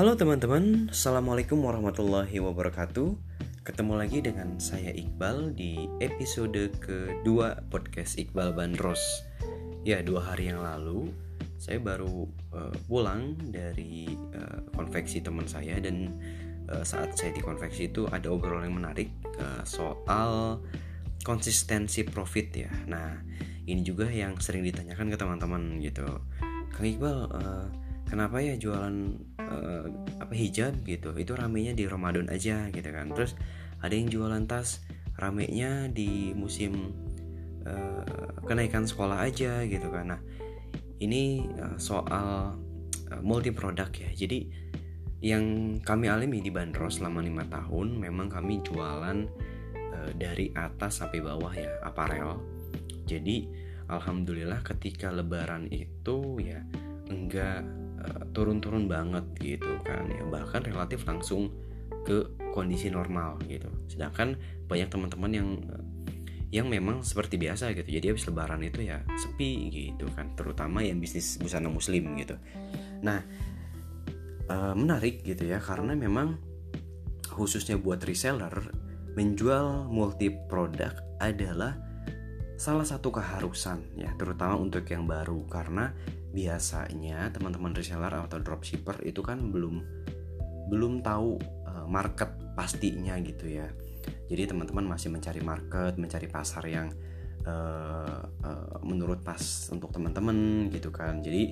Halo teman-teman, Assalamualaikum warahmatullahi wabarakatuh. Ketemu lagi dengan saya Iqbal di episode kedua podcast Iqbal Bandros. Ya, dua hari yang lalu saya baru uh, pulang dari uh, konveksi teman saya Dan uh, saat saya di konveksi itu ada obrolan yang menarik uh, soal konsistensi profit ya. Nah, ini juga yang sering ditanyakan ke teman-teman gitu. Kang Iqbal, uh, kenapa ya jualan hijab gitu. Itu ramenya di Ramadan aja gitu kan. Terus ada yang jualan tas ramenya di musim uh, kenaikan sekolah aja gitu kan. Nah ini uh, soal uh, multi produk ya. Jadi yang kami alami di Bandros selama lima tahun memang kami jualan uh, dari atas sampai bawah ya aparel. Jadi alhamdulillah ketika lebaran itu ya enggak Eh, turun-turun banget gitu kan ya. Bahkan relatif langsung ke kondisi normal gitu. Sedangkan banyak teman-teman yang eh, yang memang seperti biasa gitu. Jadi habis lebaran itu ya sepi gitu kan. Terutama yang bisnis busana muslim gitu. Nah e, menarik gitu ya. Karena memang khususnya buat reseller menjual multi produk adalah salah satu keharusan ya terutama untuk yang baru karena biasanya teman-teman reseller atau dropshipper itu kan belum belum tahu uh, market pastinya gitu ya. Jadi teman-teman masih mencari market, mencari pasar yang uh, uh, menurut pas untuk teman-teman gitu kan. Jadi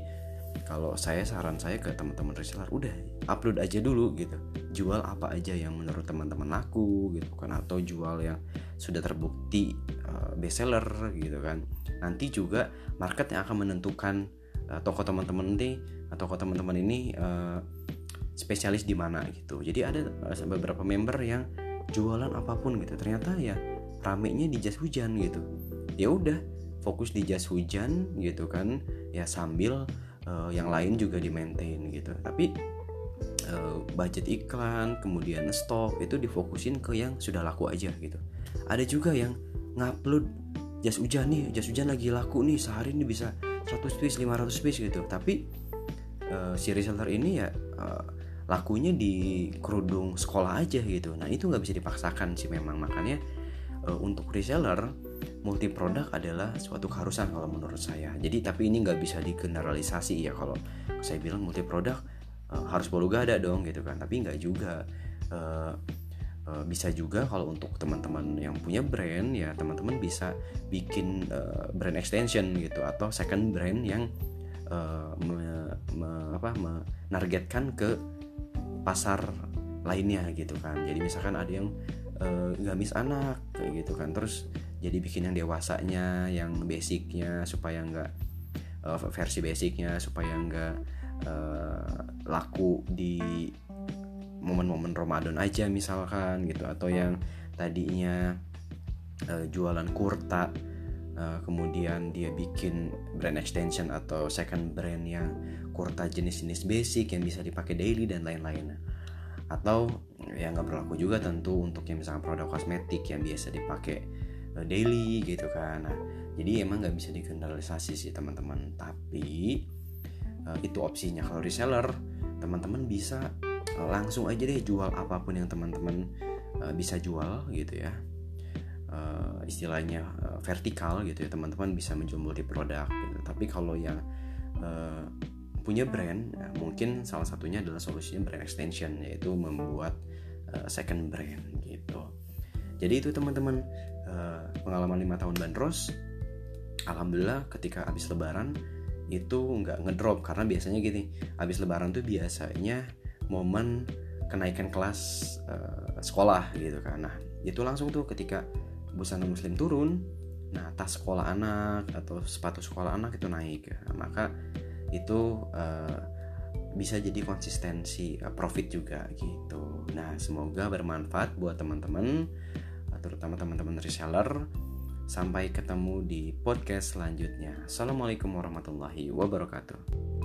kalau saya saran saya ke teman-teman reseller udah upload aja dulu gitu. Jual apa aja yang menurut teman-teman laku gitu kan. Atau jual yang sudah terbukti uh, best seller gitu kan. Nanti juga market yang akan menentukan uh, toko teman-teman ini atau toko teman-teman ini uh, spesialis di mana gitu. Jadi ada beberapa member yang jualan apa pun gitu. Ternyata ya ramenya di jas hujan gitu. Ya udah fokus di jas hujan gitu kan. Ya sambil uh, yang lain juga di maintain gitu. Tapi uh, budget iklan kemudian stok itu difokusin ke yang sudah laku aja gitu. Ada juga yang ngupload jas hujan nih jas hujan lagi laku nih sehari ini bisa 100 piece 500 piece gitu. Tapi uh, si reseller ini ya uh, lakunya di kerudung sekolah aja gitu. Nah itu nggak bisa dipaksakan sih memang. Makanya untuk reseller multi produk adalah suatu keharusan kalau menurut saya. Jadi tapi ini nggak bisa digeneralisasi ya kalau saya bilang multi produk uh, harus bolu gada dong gitu kan. Tapi nggak juga. Eh, bisa juga kalau untuk teman-teman yang punya brand ya teman-teman bisa bikin brand extension gitu atau second brand yang me, me, apa menargetkan ke pasar lainnya gitu kan. Jadi misalkan ada yang uh, gamis anak kayak gitu kan. Terus jadi bikin yang dewasanya yang basicnya supaya nggak uh, versi basicnya supaya nggak uh, laku di momen-momen Ramadan aja misalkan gitu. Atau yang tadinya uh, jualan kurta uh, kemudian dia bikin brand extension atau second brand yang kurta jenis-jenis basic yang bisa dipakai daily dan lain-lain atau yang nggak berlaku juga tentu untuk yang misalnya produk kosmetik yang biasa dipakai uh, daily gitu kan. Nah jadi emang nggak bisa digeneralisasi sih teman-teman. Tapi uh, itu opsinya. Kalau reseller teman-teman bisa langsung aja deh jual apa pun yang teman-teman bisa jual gitu ya. Istilahnya vertikal gitu ya. Teman-teman bisa menjual multi produk gitu. tapi kalau yang punya brand ya, mungkin salah satunya adalah solusinya brand extension yaitu membuat uh, second brand gitu. Jadi itu teman-teman uh, pengalaman lima tahun bandros alhamdulillah ketika habis lebaran itu nggak ngedrop karena biasanya gini habis lebaran tuh biasanya momen kenaikan kelas uh, sekolah gitu kan. Nah itu langsung tuh ketika busana muslim turun nah tas sekolah anak atau sepatu sekolah anak itu naik nah, maka itu uh, bisa jadi konsistensi uh, profit juga gitu. Nah semoga bermanfaat buat teman-teman terutama teman-teman reseller. Sampai ketemu di podcast selanjutnya. Assalamualaikum warahmatullahi wabarakatuh